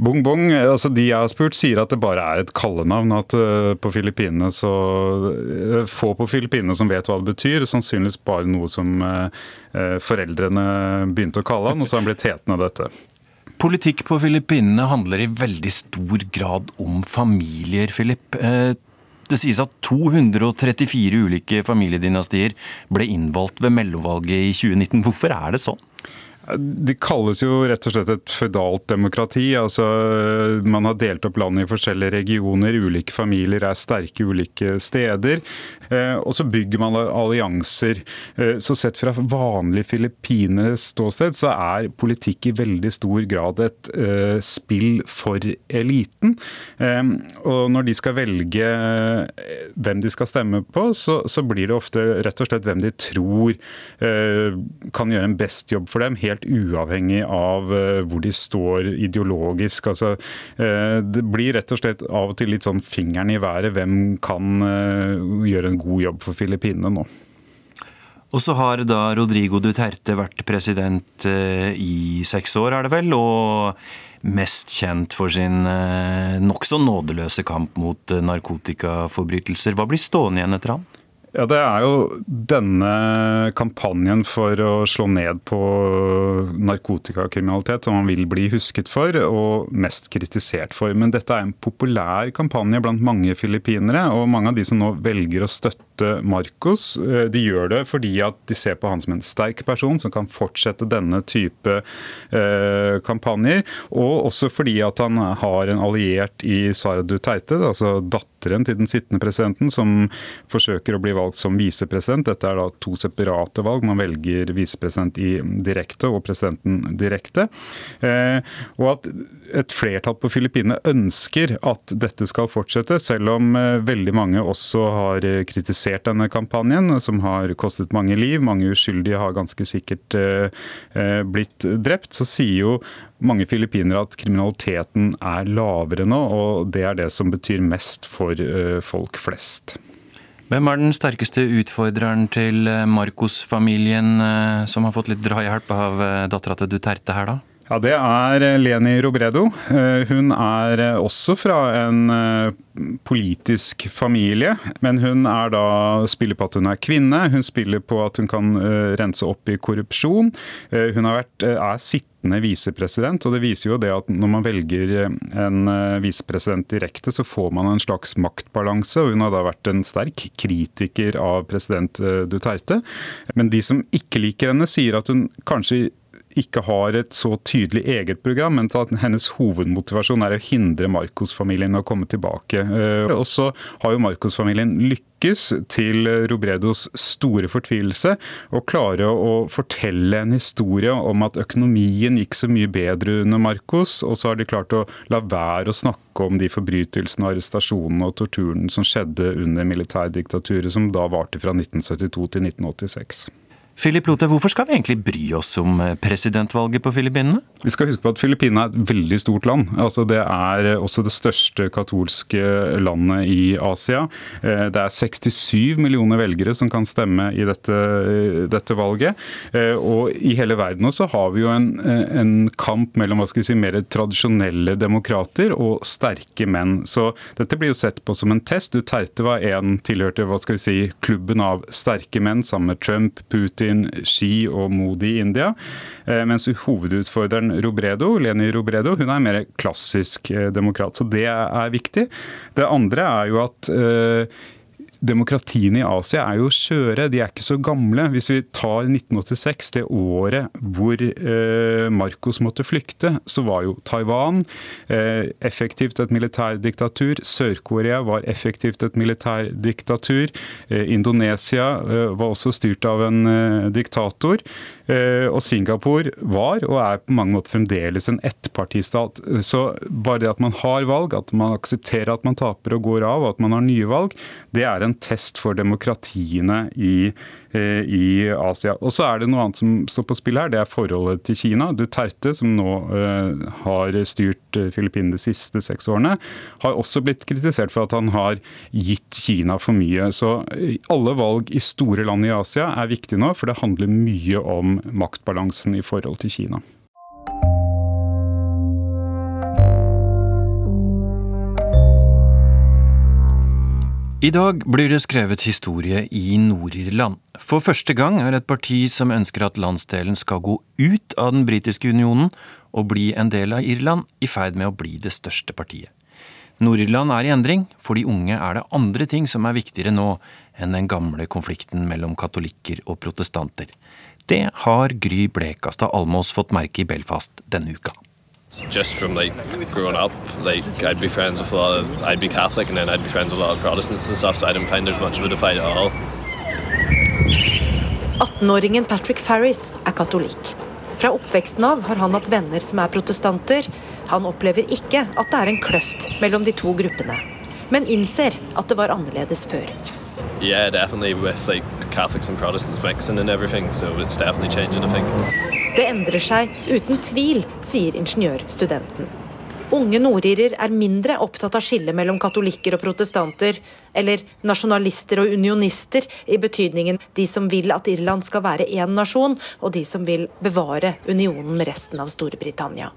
Bong Bong, altså De jeg har spurt, sier at det bare er et kallenavn. At på Filippinene så Få på Filippinene som vet hva det betyr. Sannsynligvis bare noe som foreldrene begynte å kalle han, og så har han blitt hetende av dette. Politikk på Filippinene handler i veldig stor grad om familier, Philip. Det sies at 234 ulike familiedynastier ble innvalgt ved mellomvalget i 2019. Hvorfor er det sånn? Det kalles jo rett og slett et føydalt demokrati. altså Man har delt opp landet i forskjellige regioner. Ulike familier er sterke ulike steder. Og så bygger man allianser. Så sett fra vanlige filippineres ståsted, så er politikk i veldig stor grad et spill for eliten. Og når de skal velge hvem de skal stemme på, så, så blir det ofte rett og slett hvem de tror kan gjøre en best jobb for dem. helt helt uavhengig av hvor de står ideologisk. Altså, det blir rett og slett av og til litt sånn fingeren i været. Hvem kan gjøre en god jobb for Filippinene nå? Og så har da Rodrigo Duterte vært president i seks år, er det vel. og mest kjent for sin eh, nokså nådeløse kamp mot eh, narkotikaforbrytelser. Hva blir stående igjen etter ham? Ja, Det er jo denne kampanjen for å slå ned på narkotikakriminalitet som man vil bli husket for og mest kritisert for. Men dette er en populær kampanje blant mange filippinere. Og mange av de som nå velger å støtte Marcos, eh, de gjør det fordi at de ser på han som en sterk person som kan fortsette denne type eh, kampanjer. Og også fordi at han har en alliert i Sara Duterte, altså datteren til den sittende presidenten, som forsøker å bli valgt som visepresident. Dette er da to separate valg. Man velger visepresident i direkte og presidenten direkte. Eh, og at et flertall på Filippinene ønsker at dette skal fortsette, selv om veldig mange også har kritisert denne kampanjen, som har kostet mange liv. Mange uskyldige har ganske sikkert eh, blitt drept. Så sier jo mange filippinere at kriminaliteten er lavere nå, og det er det som betyr mest for folk flest. Hvem er den sterkeste utfordreren til eh, Marcos-familien, eh, som har fått litt drahjelp av eh, dattera til Duterte her, da? Ja, Det er Leni Robredo. Hun er også fra en politisk familie, men hun er da, spiller på at hun er kvinne. Hun spiller på at hun kan rense opp i korrupsjon. Hun vært, er sittende visepresident. Og det viser jo det at når man velger eh, en eh, visepresident direkte, så får man en slags maktbalanse. Og hun har da vært en sterk kritiker av president eh, Duterte. Men de som ikke liker henne, sier at hun kanskje ikke har et så tydelig eget program, men at hennes hovedmotivasjon er å hindre Marcos-familien å komme tilbake. Og så har jo Marcos-familien lykkes til Robredos store fortvilelse, å klare å fortelle en historie om at økonomien gikk så mye bedre under Marcos, og så har de klart å la være å snakke om de forbrytelsene, arrestasjonene og torturen som skjedde under militærdiktaturet, som da varte fra 1972 til 1986. Philip Lote, hvorfor skal vi egentlig bry oss om eh, presidentvalget på Filippinene? Vi skal huske på at Filippinene er et veldig stort land. Altså, det er eh, også det største katolske landet i Asia. Eh, det er 67 millioner velgere som kan stemme i dette, dette valget. Og i hele verden også har vi jo en, en kamp mellom si, mer tradisjonelle demokrater og sterke menn. Så dette blir jo sett på som en test. Duterte var en tilhørte si, klubben av sterke menn sammen med Trump, Putin Putin, ski og Modi i India. Eh, mens hovedutfordreren Robredo, Leni Robredo hun er mer klassisk eh, demokrat. Så det er viktig. Det andre er jo at eh, demokratiene i Asia er jo skjøre, de er ikke så gamle. Hvis vi tar 1986, det året hvor eh, Marcos måtte flykte, så var jo Taiwan eh, effektivt et militærdiktatur. Sør-Korea var effektivt et militærdiktatur. Eh, Indonesia eh, var også styrt av en eh, diktator. Eh, og Singapore var, og er på mange måter fremdeles, en ettpartistat. Så bare det at man har valg, at man aksepterer at man taper og går av, og at man har nye valg, det er en test for demokratiene i Eh, i Asia. Og så er det noe annet som står på spill her, det er forholdet til Kina. Duterte, som nå eh, har styrt eh, Filippinene de siste seks årene, har også blitt kritisert for at han har gitt Kina for mye. Så alle valg i store land i Asia er viktige nå, for det handler mye om maktbalansen i forhold til Kina. I dag blir det skrevet historie i Nord-Irland. For første gang er et parti som ønsker at landsdelen skal gå ut av den britiske unionen og bli en del av Irland, i ferd med å bli det største partiet. Nord-Irland er i endring. For de unge er det andre ting som er viktigere nå enn den gamle konflikten mellom katolikker og protestanter. Det har Gry Blekastad Almås fått merke i Belfast denne uka. Just from like growing up, like I'd be friends with a lot of, I'd be Catholic and then I'd be friends with a lot of Protestants and stuff, so I didn't find there's much of a divide at all. 18-åringen Patrick Farris er katolikk. Fra oppveksten av har han hatt venner som er protestanter. Han opplever ikke at det er en kløft mellom de to gruppene, men innser at det var annerledes før. Yeah, definitely with like Catholics and Protestants mixing and everything, so it's definitely changing, I think. Det endrer seg uten tvil, sier ingeniørstudenten. Unge nordirer er mindre opptatt av skillet mellom katolikker og protestanter, eller nasjonalister og unionister, i betydningen de som vil at Irland skal være én nasjon, og de som vil bevare unionen med resten av Storbritannia.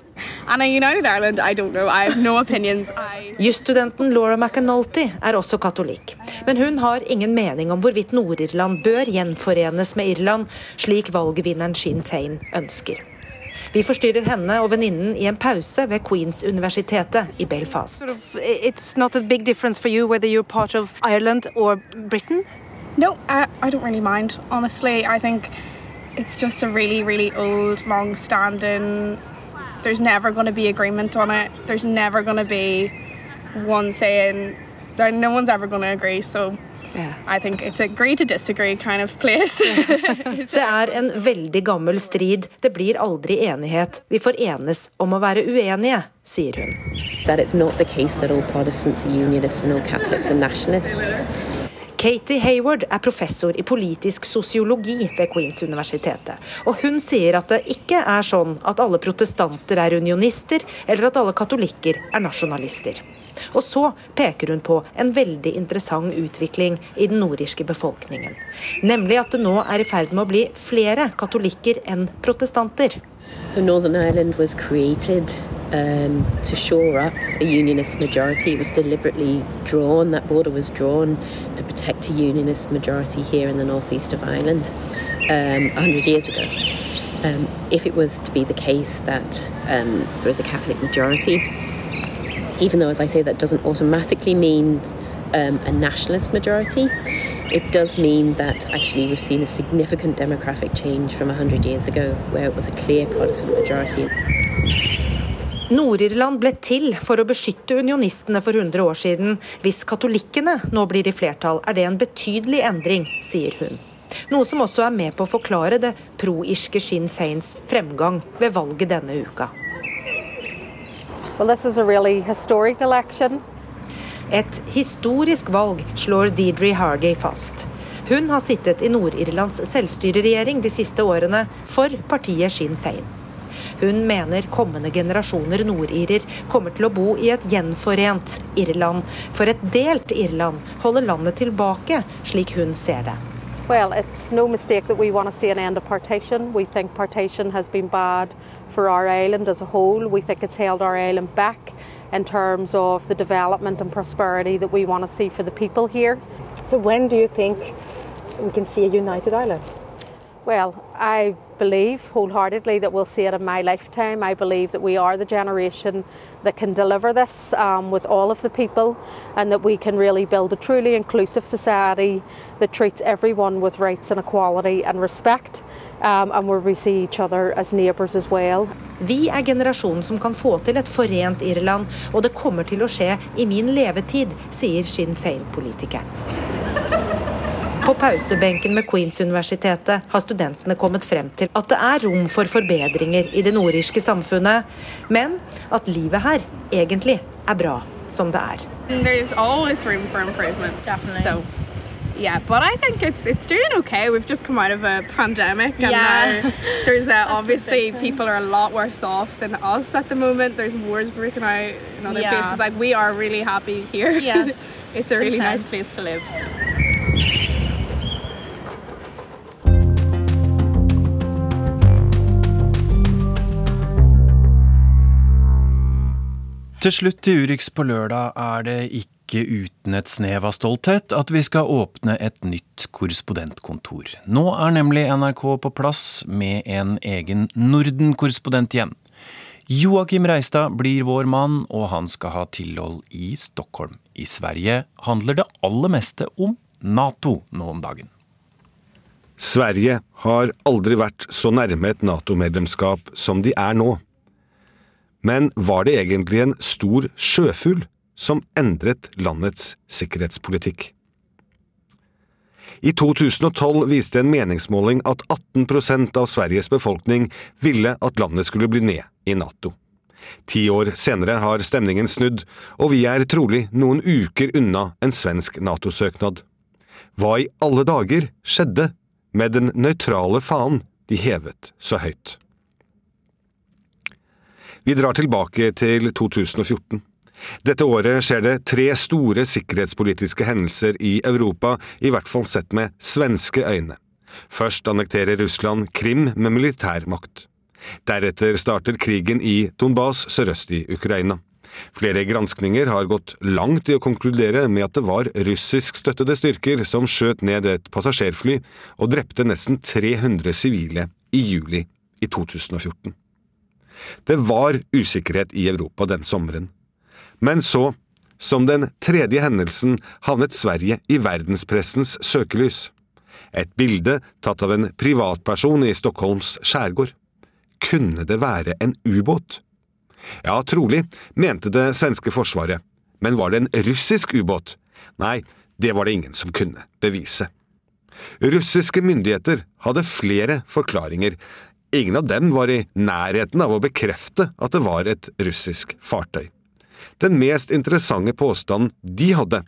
Jusstudenten Laura McAnulty er også katolikk, men hun har ingen mening om hvorvidt Nord-Irland bør gjenforenes med Irland, slik valgvinneren Sinn Fein ønsker. Vi forstyrrer henne og venninnen i en pause ved Queens-universitetet i Belfast. Sort of, it's not a big difference for you whether you're part of Ireland or Britain? No, I, I don't really mind, honestly. I think it's just a really, really old, long standing. There's never going to be agreement on it. There's never going to be one saying, no one's ever going to agree. So I think it's a agree to disagree kind of. Det er en veldig gammel strid. Det blir aldri enighet. Vi får enes om å være uenige, sier hun. That it's not the case that all Protestants are unionists and all Catholics are nationalists. Katie Hayward er professor i politisk sosiologi ved Queens-universitetet. Og hun sier at det ikke er sånn at alle protestanter er unionister, eller at alle katolikker er nasjonalister. Og så peker hun på en veldig interessant utvikling i den nordirske befolkningen. Nemlig at det nå er i ferd med å bli flere katolikker enn protestanter. So Northern Ireland was created um, to shore up a unionist majority. It was deliberately drawn, that border was drawn to protect a unionist majority here in the northeast of Ireland um, 100 years ago. Um, if it was to be the case that um, there is a Catholic majority, even though, as I say, that doesn't automatically mean um, a nationalist majority, it does mean that actually we've seen a significant demographic change from 100 years ago, where it was a clear Protestant majority. Nord-Irland ble til for å beskytte unionistene for 100 år siden. Hvis katolikkene nå blir i flertall, er det en betydelig endring, sier hun. Noe som også er med på å forklare det pro-irske Sinn Feins fremgang ved valget denne uka. Well, this is a really historic election. Et historisk valg, slår Deidre Hargay fast. Hun har sittet i Nord-Irlands selvstyreregjering de siste årene for partiet Sinn Fein. Hun mener kommende generasjoner nordirer kommer til å bo i et gjenforent Irland. For et delt Irland holder landet tilbake, slik hun ser det. Well, it's no mistake that we want to see an end of partition. We think partition has been bad for our island as a whole. We think it's held our island back in terms of the development and prosperity that we want to see for the people here. So when do you think we can see a united island? Well, I believe wholeheartedly that we'll see it in my lifetime. I believe that we are the generation that can deliver this um, with all of the people and that we can really build a truly inclusive society that treats everyone with rights and equality and respect um, and where we see each other as neighbours as well. Vi er generasjonen som kan få til et forent Irland, og det kommer til å skje i min levetid, sier Sinn Fein-politikeren. På pausebenken med Queens-universitetet har studentene kommet frem til at det er rom for forbedringer i det nordirske samfunnet, men at livet her egentlig er bra som det er. There's always room for improvement. Definitely. So, yeah, but I think it's it's doing okay. We've just come out of a pandemic, and Yeah. now there's uh, obviously people are a lot worse off than us at the moment. There's wars breaking out in other Yeah. places. Like we are really happy here. Yes. it's a really Intent. nice place to live. Til slutt i Urix på lørdag er det ikke uten et snev av stolthet at vi skal åpne et nytt korrespondentkontor. Nå er nemlig NRK på plass med en egen Norden-korrespondent igjen. Joakim Reistad blir vår mann, og han skal ha tilhold i Stockholm. I Sverige handler det aller meste om Nato nå om dagen. Sverige har aldri vært så nærme et Nato-medlemskap som de er nå. Men var det egentlig en stor sjøfugl som endret landets sikkerhetspolitikk? I 2012 viste en meningsmåling at 18% av Sveriges befolkning ville at landet skulle bli med i Nato. Ti år senere har stemningen snudd, og vi er trolig noen uker unna en svensk Nato-søknad. Hva i alle dager skjedde med den nøytrale fanen de hevet så høyt? Vi drar tilbake til 2014. Dette året skjer det tre store sikkerhetspolitiske hendelser i Europa, i hvert fall sett med svenske øyne. Først annekterer Russland Krim med militærmakt. Deretter starter krigen i Donbas sørøst i Ukraina. Flere granskninger har gått langt i å konkludere med at det var russiskstøttede styrker som skjøt ned et passasjerfly og drepte nesten 300 sivile i juli i 2014. Det var usikkerhet i Europa den sommeren. Men så, som den tredje hendelsen, havnet Sverige i verdenspressens søkelys. Et bilde tatt av en privatperson i Stockholms skjærgård. Kunne det være en ubåt? Ja, trolig, mente det svenske forsvaret, men var det en russisk ubåt? Nei, det var det ingen som kunne bevise. Russiske myndigheter hadde flere forklaringer, ingen av dem var i nærheten av å bekrefte at det var et russisk fartøy. Den mest interessante påstanden de hadde,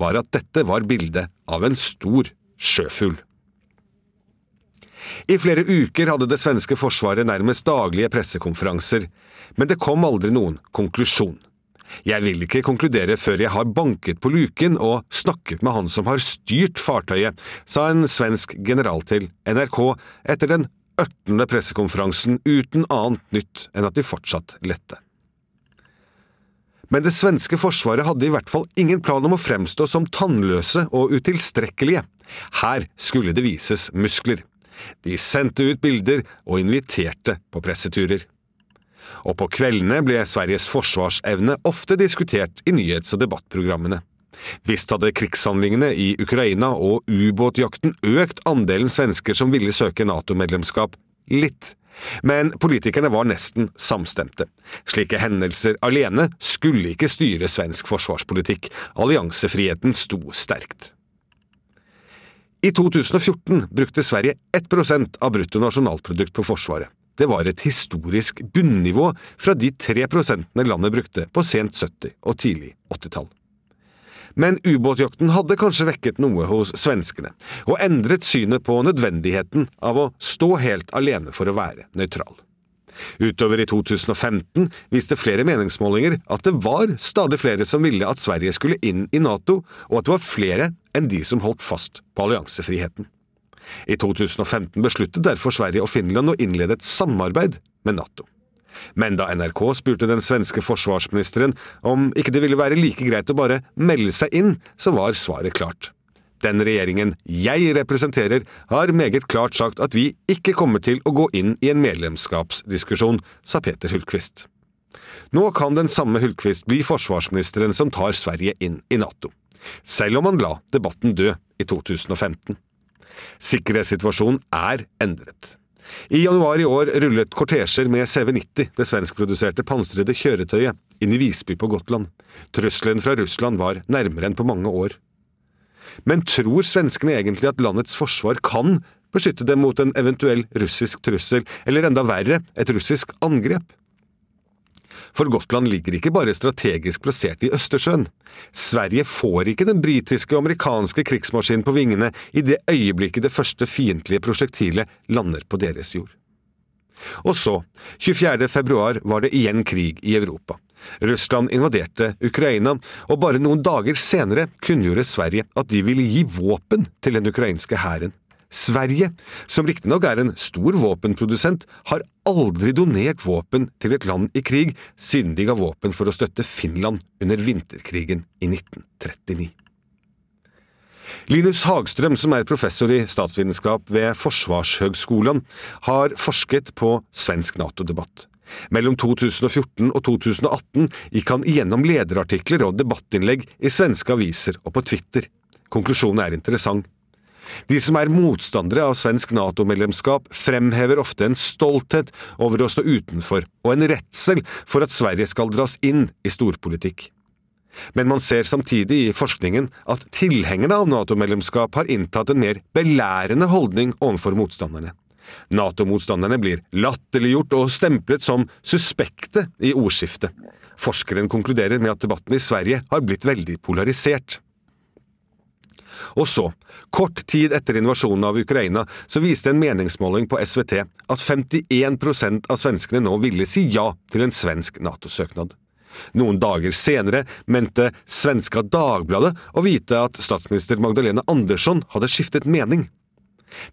var at dette var bildet av en stor sjøfugl. I flere uker hadde det svenske forsvaret nærmest daglige pressekonferanser, men det kom aldri noen konklusjon. Jeg vil ikke konkludere før jeg har banket på luken og snakket med han som har styrt fartøyet, sa en svensk general til NRK etter den ørtende pressekonferansen uten annet nytt enn at de fortsatt lette. Men det svenske forsvaret hadde i hvert fall ingen plan om å fremstå som tannløse og utilstrekkelige. Her skulle det vises muskler. De sendte ut bilder og inviterte på presseturer. Og på kveldene ble Sveriges forsvarsevne ofte diskutert i nyhets- og debattprogrammene. Visst hadde krigshandlingene i Ukraina og ubåtjakten økt andelen svensker som ville søke NATO-medlemskap, litt. Men politikerne var nesten samstemte. Slike hendelser alene skulle ikke styre svensk forsvarspolitikk, alliansefriheten sto sterkt. I 2014 brukte Sverige 1% av bruttonasjonalprodukt på Forsvaret. Det var et historisk bunnivå fra de 3 prosentene landet brukte på sent 70- og tidlig 80-tall. Men ubåtjakten hadde kanskje vekket noe hos svenskene, og endret synet på nødvendigheten av å stå helt alene for å være nøytral. Utover i 2015 viste flere meningsmålinger at det var stadig flere som ville at Sverige skulle inn i NATO, og at det var flere enn de som holdt fast på alliansefriheten. I 2015 besluttet derfor Sverige og Finland å innlede et samarbeid med NATO. Men da NRK spurte den svenske forsvarsministeren om ikke det ville være like greit å bare melde seg inn, så var svaret klart. Den regjeringen jeg representerer, har meget klart sagt at vi ikke kommer til å gå inn i en medlemskapsdiskusjon, sa Peter Hultqvist. Nå kan den samme Hultqvist bli forsvarsministeren som tar Sverige inn i NATO, selv om han la debatten dø i 2015. Sikkerhetssituasjonen er endret. I januar i år rullet kortesjer med CV90, det svenskproduserte pansrede kjøretøyet, inn i Visby på Gotland. Trusselen fra Russland var nærmere enn på mange år. Men tror svenskene egentlig at landets forsvar kan beskytte dem mot en eventuell russisk trussel, eller enda verre, et russisk angrep? For Gotland ligger ikke bare strategisk plassert i Østersjøen. Sverige får ikke den britiske og amerikanske krigsmaskinen på vingene i det øyeblikket det første fiendtlige prosjektilet lander på deres jord. Og så, 24. februar, var det igjen krig i Europa. Russland invaderte Ukraina, og bare noen dager senere kunngjorde Sverige at de ville gi våpen til den ukrainske hæren. Sverige, som riktignok er en stor våpenprodusent, har aldri donert våpen til et land i krig siden de ga våpen for å støtte Finland under vinterkrigen i 1939. Linus Hagstrøm, som er professor i statsvitenskap ved Forsvarshøgskolen, har forsket på svensk NATO-debatt. Mellom 2014 og 2018 gikk han igjennom lederartikler og debattinnlegg i svenske aviser og på Twitter. Konklusjonen er interessant. De som er motstandere av svensk NATO-medlemskap, fremhever ofte en stolthet over å stå utenfor, og en redsel for at Sverige skal dras inn i storpolitikk. Men man ser samtidig i forskningen at tilhengerne av NATO-medlemskap har inntatt en mer belærende holdning overfor motstanderne. NATO-motstanderne blir latterliggjort og stemplet som suspekte i ordskiftet. Forskeren konkluderer med at debatten i Sverige har blitt veldig polarisert. Og så, kort tid etter invasjonen av Ukraina, så viste en meningsmåling på SVT at 51% av svenskene nå ville si ja til en svensk Nato-søknad. Noen dager senere mente svenska Dagbladet å vite at statsminister Magdalena Andersson hadde skiftet mening.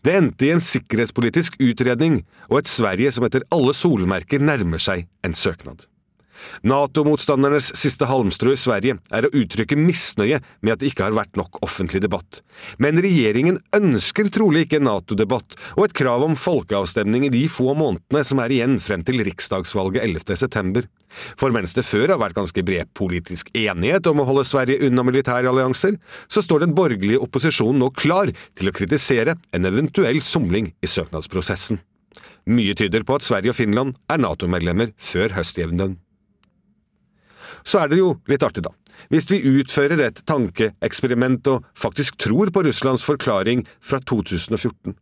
Det endte i en sikkerhetspolitisk utredning og et Sverige som etter alle solmerker nærmer seg en søknad. Nato-motstandernes siste halmstrå i Sverige er å uttrykke misnøye med at det ikke har vært nok offentlig debatt. Men regjeringen ønsker trolig ikke Nato-debatt og et krav om folkeavstemning i de få månedene som er igjen frem til riksdagsvalget 11. september. For mens det før har vært ganske bred politisk enighet om å holde Sverige unna militære allianser, så står den borgerlige opposisjonen nå klar til å kritisere en eventuell somling i søknadsprosessen. Mye tyder på at Sverige og Finland er Nato-medlemmer før høstjevndøgn. Så er det jo litt artig, da. Hvis vi utfører et tankeeksperiment og faktisk tror på Russlands forklaring fra 2014.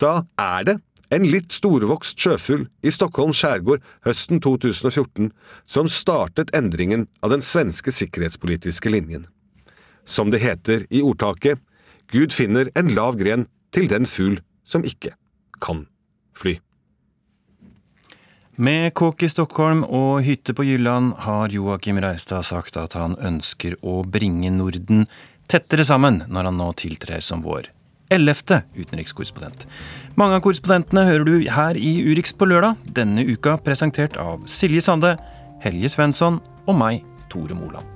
Da er det en litt storvokst sjøfugl i Stockholm skjærgård høsten 2014 som startet endringen av den svenske sikkerhetspolitiske linjen. Som det heter i ordtaket, Gud finner en lav gren til den fugl som ikke kan fly. Med kåk i Stockholm og hytte på Jylland har Joakim Reistad sagt at han ønsker å bringe Norden tettere sammen når han nå tiltrer som vår ellevte utenrikskorrespondent. Mange av korrespondentene hører du her i Urix på lørdag, denne uka presentert av Silje Sande, Helje Svensson og meg, Tore Moland.